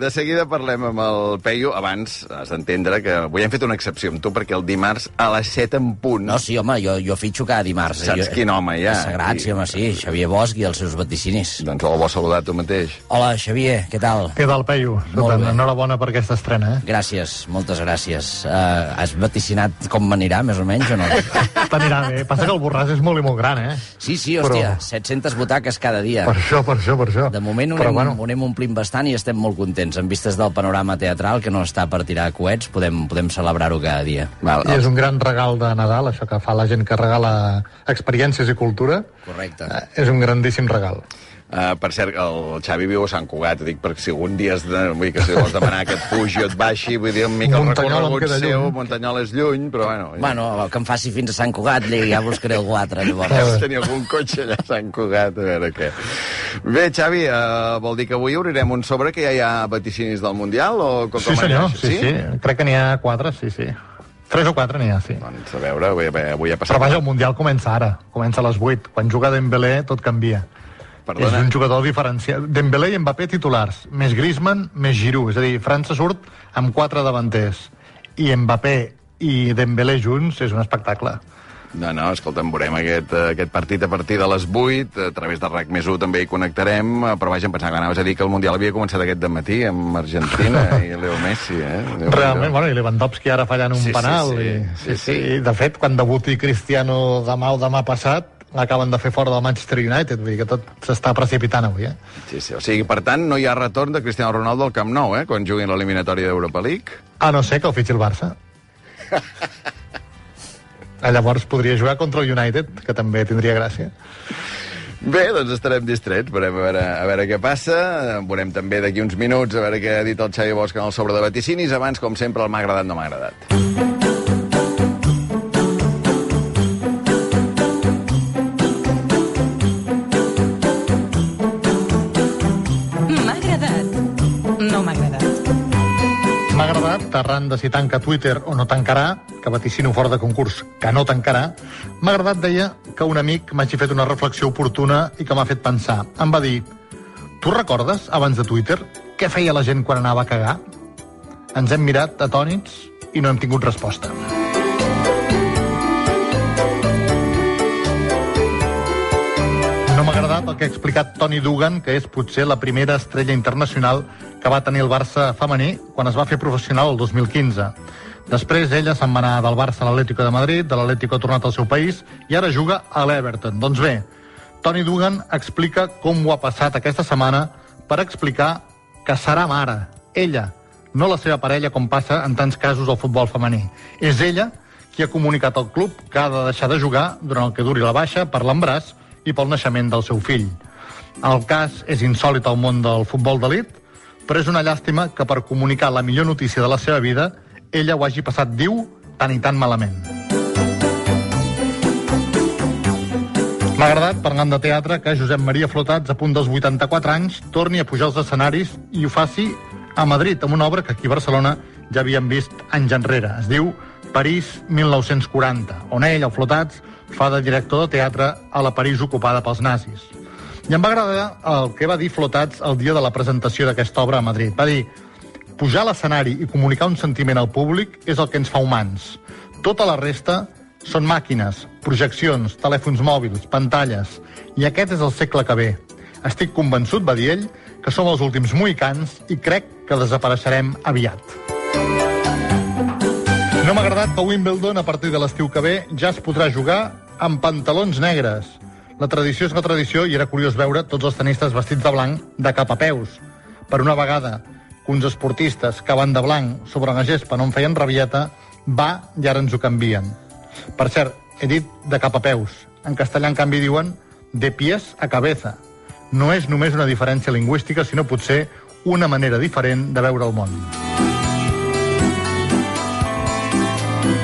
De seguida parlem amb el Peyu. Abans, has d'entendre que avui hem fet una excepció amb tu perquè el dimarts a les 7 en punt... No, sí, home, jo, jo fitxo cada dimarts. Saps jo, quin home hi ha? És sagrat, sí, home, sí. Xavier Bosch i els seus vaticinis. Doncs el bo saludar tu mateix. Hola, Xavier, què tal? Què tal, Peyu? Molt bé. Enhorabona per aquesta estrena, eh? Gràcies, moltes gràcies. Uh, has vaticinat com m'anirà, més o menys, o no? T'anirà bé. Passa que el borràs és molt i molt gran, eh? Sí, sí, hòstia, Però- 700 butaques cada dia. Per això, per això, per això. De moment ho Però, anem, bueno, ho anem omplint bastant i estem molt contents. En vistes del panorama teatral, que no està per tirar coets, podem, podem celebrar-ho cada dia. Val, i és un gran regal de Nadal, això que fa la gent que regala experiències i cultura. Correcte. Eh, És un grandíssim regal. Uh, per cert, el Xavi viu a Sant Cugat, dic, perquè si algun dia has de, vull dir que si vols demanar que et pugi o et baixi, vull dir, una mica el Muntanyol em recorregut seu, lluny. Muntanyol és lluny, però bueno... Bueno, que em faci fins a Sant Cugat, i ja buscaré algú altre, llavors. Deus tenir algun cotxe allà a Sant Cugat, a veure què. Bé, Xavi, uh, vol dir que avui obrirem un sobre que ja hi ha vaticinis del Mundial? O com Sí, com senyor, anirà? sí, sí. Crec que n'hi ha quatre, sí, sí. Tres o quatre n'hi ha, sí. Doncs a veure, avui, avui ha passat... Però vaja, el Mundial comença ara, comença a les 8. Quan juga Dembélé, tot canvia. Perdona. És un jugador diferenciat. Dembélé i Mbappé titulars, més Griezmann, més Giroud. És a dir, França surt amb quatre davanters. I Mbappé i Dembélé junts és un espectacle. No, no, escolta'm, veurem aquest, eh, aquest partit a partir de les 8, a través de RAC més 1 també hi connectarem, però vaja, em pensava que anaves a dir que el Mundial havia començat aquest matí amb Argentina i Leo Messi, eh? Déu-n'hi-do. Realment, bueno, i Lewandowski ara fallant un Sí, sí, penal. sí. i, Sí, sí. I, de fet, quan debuti Cristiano demà o demà passat, l'acaben de fer fora del Manchester United, vull dir que tot s'està precipitant avui, eh? Sí, sí, o sigui, per tant, no hi ha retorn de Cristiano Ronaldo al Camp Nou, eh? Quan juguin l'eliminatòria d'Europa League. A no ser que el fitxi el Barça. Ah, Llavors podria jugar contra el United, que també tindria gràcia. Bé, doncs estarem distrets, veurem a veure, a veure què passa. Veurem també d'aquí uns minuts a veure què ha dit el Xavi Bosch en el sobre de vaticinis. Abans, com sempre, el m'ha agradat, no m'ha agradat. Arran de si tanca Twitter o no tancarà, que vaticino fora de concurs que no tancarà, m'ha agradat, deia, que un amic m'hagi fet una reflexió oportuna i que m'ha fet pensar. Em va dir, tu recordes, abans de Twitter, què feia la gent quan anava a cagar? Ens hem mirat atònits i no hem tingut resposta. Agradat el que ha explicat Toni Dugan, que és potser la primera estrella internacional que va tenir el Barça femení quan es va fer professional el 2015. Després ella se'n va anar del Barça a l'Atlético de Madrid, de l'Atlético ha tornat al seu país i ara juga a l'Everton. Doncs bé, Toni Dugan explica com ho ha passat aquesta setmana per explicar que serà mare, ella, no la seva parella com passa en tants casos al futbol femení. És ella qui ha comunicat al club que ha de deixar de jugar durant el que duri la baixa per l'embràs i pel naixement del seu fill. El cas és insòlit al món del futbol d'elit, però és una llàstima que per comunicar la millor notícia de la seva vida ella ho hagi passat, diu, tan i tan malament. M'ha agradat, parlant de teatre, que Josep Maria Flotats, a punt dels 84 anys, torni a pujar als escenaris i ho faci a Madrid, amb una obra que aquí a Barcelona ja havíem vist anys enrere. Es diu París 1940, on ell, el Flotats, fa de director de teatre a la París ocupada pels nazis. I em va agradar el que va dir Flotats el dia de la presentació d'aquesta obra a Madrid. Va dir, pujar a l'escenari i comunicar un sentiment al públic és el que ens fa humans. Tota la resta són màquines, projeccions, telèfons mòbils, pantalles. I aquest és el segle que ve. Estic convençut, va dir ell, que som els últims mohicans i crec que desapareixerem aviat. No m'ha agradat que Wimbledon, a partir de l'estiu que ve, ja es podrà jugar amb pantalons negres. La tradició és la tradició i era curiós veure tots els tenistes vestits de blanc de cap a peus. Per una vegada que uns esportistes que van de blanc sobre una gespa no en feien rabieta, va i ara ens ho canvien. Per cert, he dit de cap a peus. En castellà, en canvi, diuen de pies a cabeza. No és només una diferència lingüística, sinó potser una manera diferent de veure el món.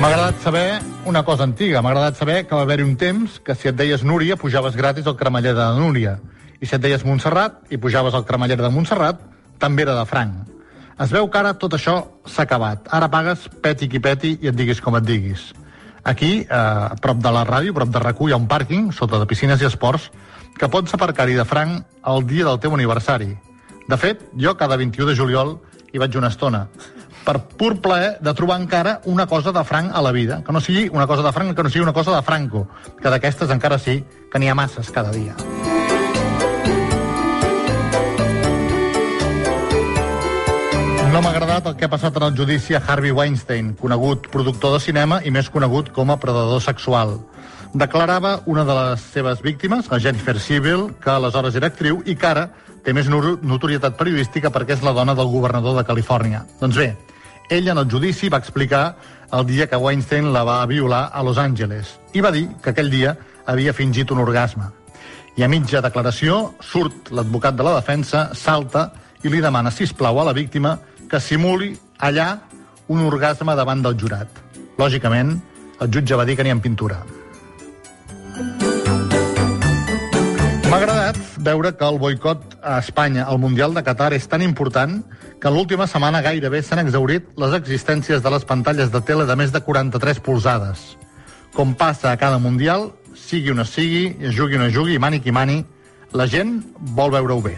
M'ha agradat saber una cosa antiga. M'ha agradat saber que va haver-hi un temps que si et deies Núria pujaves gratis al cremeller de Núria. I si et deies Montserrat i pujaves al cremeller de Montserrat, també era de franc. Es veu que ara tot això s'ha acabat. Ara pagues peti qui peti i et diguis com et diguis. Aquí, eh, a prop de la ràdio, a prop de RAC1, hi ha un pàrquing, sota de piscines i esports, que pots aparcar-hi de franc el dia del teu aniversari. De fet, jo cada 21 de juliol hi vaig una estona per pur plaer de trobar encara una cosa de franc a la vida. Que no sigui una cosa de franc, que no sigui una cosa de franco. Que d'aquestes encara sí, que n'hi ha masses cada dia. No m'ha agradat el que ha passat en el judici a Harvey Weinstein, conegut productor de cinema i més conegut com a predador sexual. Declarava una de les seves víctimes, la Jennifer Sibyl, que aleshores era actriu i que ara té més notorietat periodística perquè és la dona del governador de Califòrnia. Doncs bé, ell en el judici va explicar el dia que Weinstein la va violar a Los Angeles i va dir que aquell dia havia fingit un orgasme. I a mitja declaració surt l'advocat de la defensa, salta i li demana, si plau a la víctima que simuli allà un orgasme davant del jurat. Lògicament, el jutge va dir que n'hi ha pintura. M'ha agradat veure que el boicot a Espanya al Mundial de Qatar és tan important que l'última setmana gairebé s'han exaurit les existències de les pantalles de tele de més de 43 polzades. Com passa a cada Mundial, sigui on sigui, es jugui on es jugui, mani qui mani, la gent vol veure-ho bé.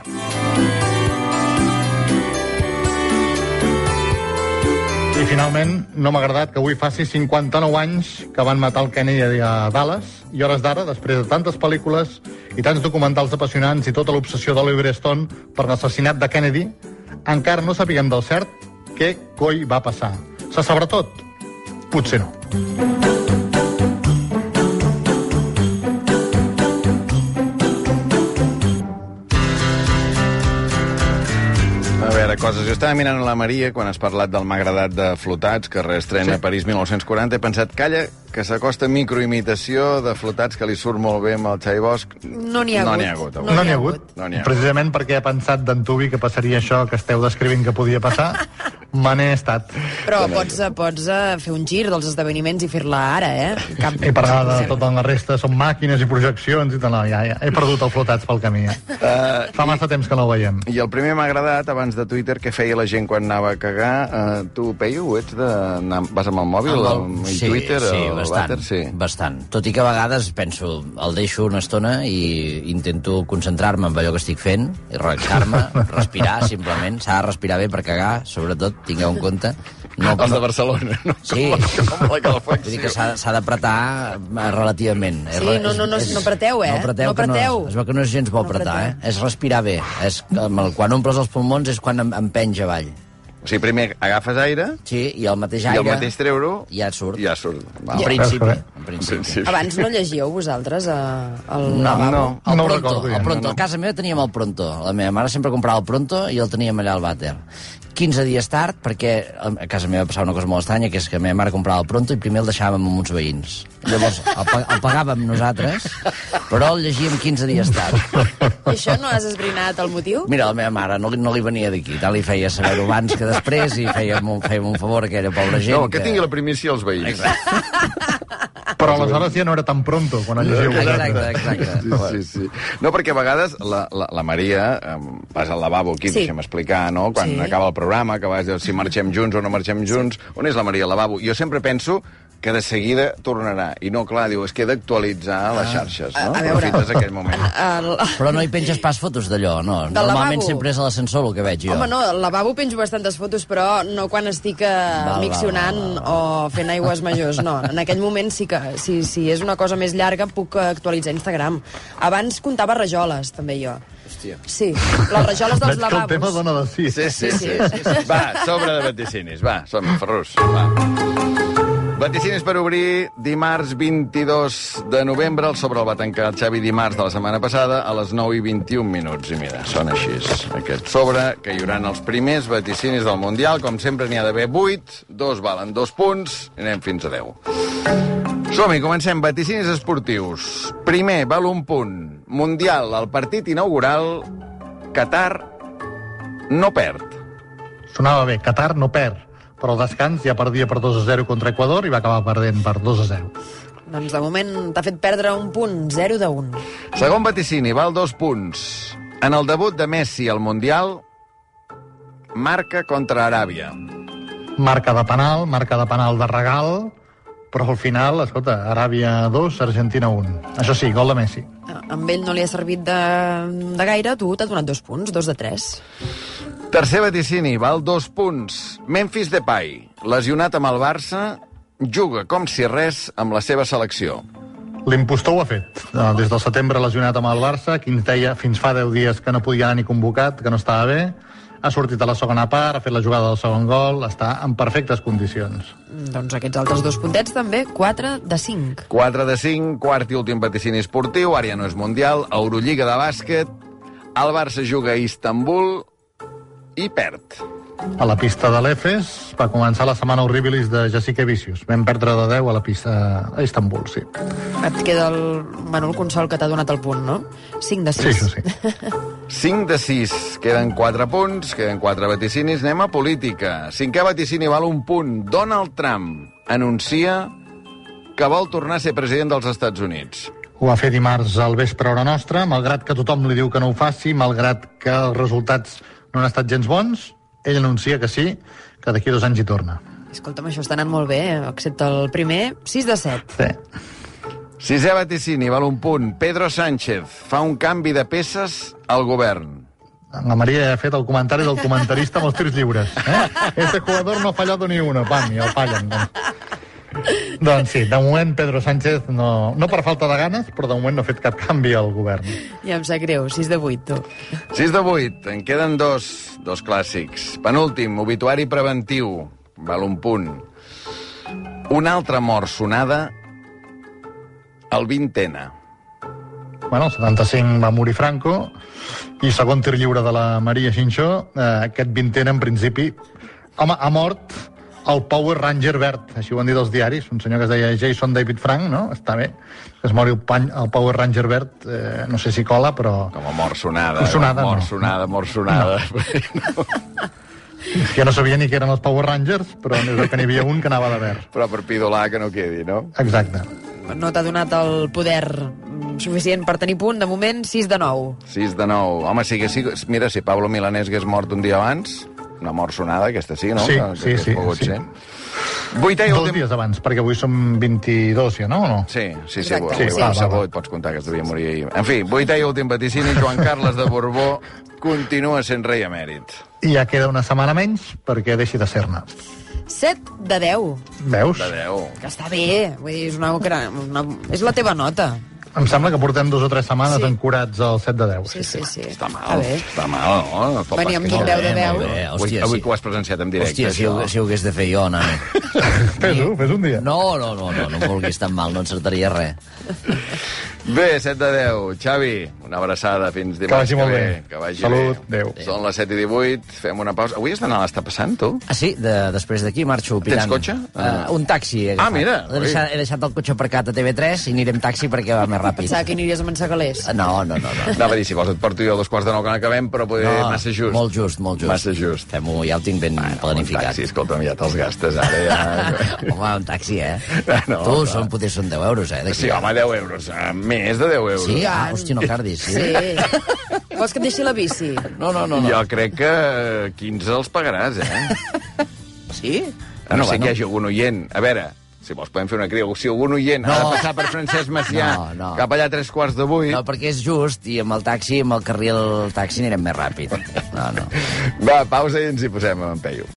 Finalment, no m'ha agradat que avui faci 59 anys que van matar el Kennedy a Dallas i hores d'ara, després de tantes pel·lícules i tants documentals apassionants i tota l'obsessió d'Oliver Stone per l'assassinat de Kennedy, encara no sapiguem del cert què coi va passar. Se sabrà tot? Potser no. Coses. Jo estava mirant a la Maria quan has parlat del M'ha agradat de Flotats, que reestrena sí. a París 1940. He pensat, calla, que s'acosta microimitació de Flotats que li surt molt bé amb el Xai Bosch. No n'hi ha no ha hagut. No n'hi ha hagut. No n'hi ha hagut. Precisament perquè he pensat d'antubi que passaria això que esteu descrivint que podia passar, me n'he estat. Però pots, pots eh, fer un gir dels esdeveniments i fer-la ara, eh? Cap... I per ara de tota la resta són màquines i projeccions i tal. No, ja, ja, he perdut els flotats pel camí. Eh? Uh, Fa massa temps que no ho veiem. I el primer m'ha agradat, abans de Twitter, que feia la gent quan anava a cagar. Uh, tu, Peyu, ho ets de... anar- Vas amb el mòbil, amb, el... sí, Twitter, sí, el bastant, vàter, sí. bastant. Tot i que a vegades penso, el deixo una estona i intento concentrar-me en allò que estic fent i relaxar-me, respirar, simplement. S'ha de respirar bé per cagar, sobretot, tingueu en compte. No, Els de Barcelona, no? Sí, Com la vull dir que calefacció. s'ha s'ha d'apretar eh, relativament. Sí, no, no, no, és- no apreteu, eh? No apreteu, No que apreteu. es veu que no és gens bo No apretar, eh? És respirar bé. És, el, quan omples els pulmons és quan em, em penja avall. O sigui, primer agafes aire Sí, i el mateix i aire... al mateix treure-ho Ja surt. Ja surt. En Val. principi. En principi. Sí. Abans no llegíeu vosaltres eh, el No, lavabo? no. El No ho pronto, recordo ja. el pronto. No, no. A casa meva teníem el pronto. La meva mare sempre comprava el pronto i el teníem allà al vàter. 15 dies tard, perquè a casa meva passava una cosa molt estranya, que és que la meva mare comprava el pronto i primer el deixàvem amb uns veïns. Llavors, el, pa- el pagàvem nosaltres, però el llegíem 15 dies tard. I això no has esbrinat el motiu? Mira, la meva mare no, li- no li venia d'aquí, tal li feia saber-ho abans que després i fèiem un, fèiem un favor a aquella pobra gent. No, que tingui la primícia els veïns. Però aleshores ja no era tan pronto, quan el llegiu Exacte, exacte. Sí, sí, sí. No, perquè a vegades la, la, la Maria um, vas al lavabo aquí, Sí. deixa'm explicar, no? Quan Sí. acaba el programa, que vas dir si marxem junts o no marxem junts. On és la Maria al lavabo? Jo sempre penso que de seguida tornarà. I no, clar, diu, és que he d'actualitzar les xarxes, no? A- a veure. Aprofites aquell moment. El... Però no hi penges pas fotos d'allò, no. Del Normalment lavabo? sempre és a l'ascensor el que veig jo. Home, no, al lavabo penjo bastantes fotos, però no quan estic eh, val, miccionant val, o fent aigües majors, no. En aquell moment sí que, si, si és una cosa més llarga, puc actualitzar Instagram. Abans comptava rajoles, també jo. Hòstia. Sí, les rajoles dels Veig que el tema lavabos. dona de sí. Sí, sí, sí. Sí, sí. Va, sobre de vaticinis. Va, som-hi, Ferrus. Va. Vaticinis per obrir dimarts 22 de novembre. El sobre el va tancar el Xavi dimarts de la setmana passada a les 9 i 21 minuts. I mira, són així. Aquest sobre, que hi haurà els primers vaticinis del Mundial. Com sempre, n'hi ha d'haver 8. Dos valen dos punts. I anem fins a 10. Som-hi, comencem. Vaticinis esportius. Primer, val un punt. Mundial, el partit inaugural, Qatar no perd. Sonava bé, Qatar no perd, però al descans ja perdia per 2 a 0 contra Equador i va acabar perdent per 2 a 0. Doncs de moment t'ha fet perdre un punt, 0 de 1. Segon vaticini, val dos punts. En el debut de Messi al Mundial, marca contra Aràbia. Marca de penal, marca de penal de regal, però al final, escolta, Aràbia 2, Argentina 1. Això sí, gol de Messi. Amb ell no li ha servit de, de gaire, tu t'ha donat dos punts, dos de tres. Tercer vaticini, val dos punts. Memphis Depay, lesionat amb el Barça, juga com si res amb la seva selecció. L'impostor ho ha fet. Eh, Des del setembre lesionat amb el Barça, qui ens deia fins fa 10 dies que no podia anar ni convocat, que no estava bé, ha sortit a la segona part, ha fet la jugada del segon gol, està en perfectes condicions. Doncs aquests altres dos puntets també, 4 de 5. 4 de 5, quart i últim vaticini esportiu, ara ja no és mundial, Eurolliga de bàsquet, el Barça juga a Istanbul i perd. A la pista de l'Efes va començar la setmana horribilis de Jessica Vicius. Vam perdre de 10 a la pista a Istanbul, sí. Et queda el Manol Consol que t'ha donat el punt, no? 5 de 6. Sí, això sí. 5 de 6, queden 4 punts, queden 4 vaticinis, anem a política. Cinquè vaticini val un punt. Donald Trump anuncia que vol tornar a ser president dels Estats Units. Ho va fer dimarts al vespre hora nostra, malgrat que tothom li diu que no ho faci, malgrat que els resultats no han estat gens bons, ell anuncia que sí, que d'aquí dos anys hi torna. Escolta'm, això està anant molt bé, eh? excepte el primer, 6 de 7. Sí. Sisè vaticini, val un punt. Pedro Sánchez fa un canvi de peces al govern. La Maria ja ha fet el comentari del comentarista amb els tirs lliures. Eh? Este jugador no ha fallado ni una. Pam, i el fallen. Doncs. Doncs sí, de moment Pedro Sánchez no, no per falta de ganes, però de moment no ha fet cap canvi al govern. Ja em sap greu, 6 de 8, tu. 6 de 8, en queden dos, dos clàssics. Penúltim, obituari preventiu, val un punt. Una altra mort sonada el 20ena. Bueno, el 75 va morir Franco i segon tir lliure de la Maria Xinxó, eh, aquest vintena en principi, home, ha mort el Power Ranger verd, així ho han dit els diaris, un senyor que es deia Jason David Frank, no? Està bé, que es mori el, pany, el Power Ranger verd, eh, no sé si cola, però... Com a mort sonada. Sonada, mort no. sonada, mort sonada. No. Ja no sabia ni que eren els Power Rangers, però és que n'hi havia un que anava de verd. Però per pidolar que no quedi, no? Exacte. No t'ha donat el poder suficient per tenir punt, de moment 6 de 9. 6 de 9. Home, sí que sí. Mira, si Pablo Milanés hagués mort un dia abans, una mort sonada, aquesta sí, no? Sí, que, sí, que sí, pogut sí. Vuitè i Dos últim... dies abans, perquè avui som 22, ja, no? O no? Sí, sí, sí, Exacte. avui, Sí, avui, sí. va, Va, pots comptar que es devia morir ahir. En fi, vuitè i últim vaticini, Joan Carles de Borbó continua sent rei emèrit. I ja queda una setmana menys perquè deixi de ser-ne. 7 de 10, Veus? De 10. que està bé, vull dir, és, una, una, és la teva nota. Em sembla que portem dos o tres setmanes Sí. ancorats al 7 de 10. Sí, sí, sí. Està mal, Està mal, no? no pot Veníem d'un no. 10 de 10. Molt bé, Avui, hòstia, avui sí. que ho has presenciat en directe, Hòstia, si ho, si ho hagués de fer jo, nano. Fes-ho, fes un dia. No, no, no, no, no em vulguis tan mal, no encertaria res. Bé, 7 de 10. Xavi, una abraçada fins dimarts vagi molt ve. bé. Que vagi Salut, bé. adéu. Són les 7 i 18, fem una pausa. Avui has d'anar a l'Està passant, tu? Ah, sí? De, després d'aquí marxo pitant. cotxe? Uh, un taxi. he Ah, mira, He deixat, he deixat el cotxe aparcat a TV3 i aniré amb taxi perquè va més ràpid. Pensava que aniries a Mansegalers. No, no, no. no. Anava a dir, si vols et porto jo a dos quarts de nou que n'acabem, però poder no massa just. Molt just, molt just. Massa just. Fem-ho, ja ho tinc ben Un planificat. taxi, escolta'm, ja te'ls gastes ara. Ja. Home, un taxi, eh? No, tu, clar. són, potser són 10 euros, eh? Sí, home, 10 euros. eh, Més de 10 euros. Sí? Ah, hòstia, no cardis, sí? Sí. Vols que et deixi la bici? No, no, no. no. Jo crec que 15 els pagaràs, eh? Sí? A no Bueno, ser bueno. que hi hagi algun oient. A veure, si vols podem fer una crida. Si algun oient no. ha No. de passar per Francesc Macià No, no. cap allà a tres quarts de vuit, No, perquè és just, i amb el taxi, amb el carril taxi anirem més ràpid. No, no. va, pausa i ens hi posem en peio.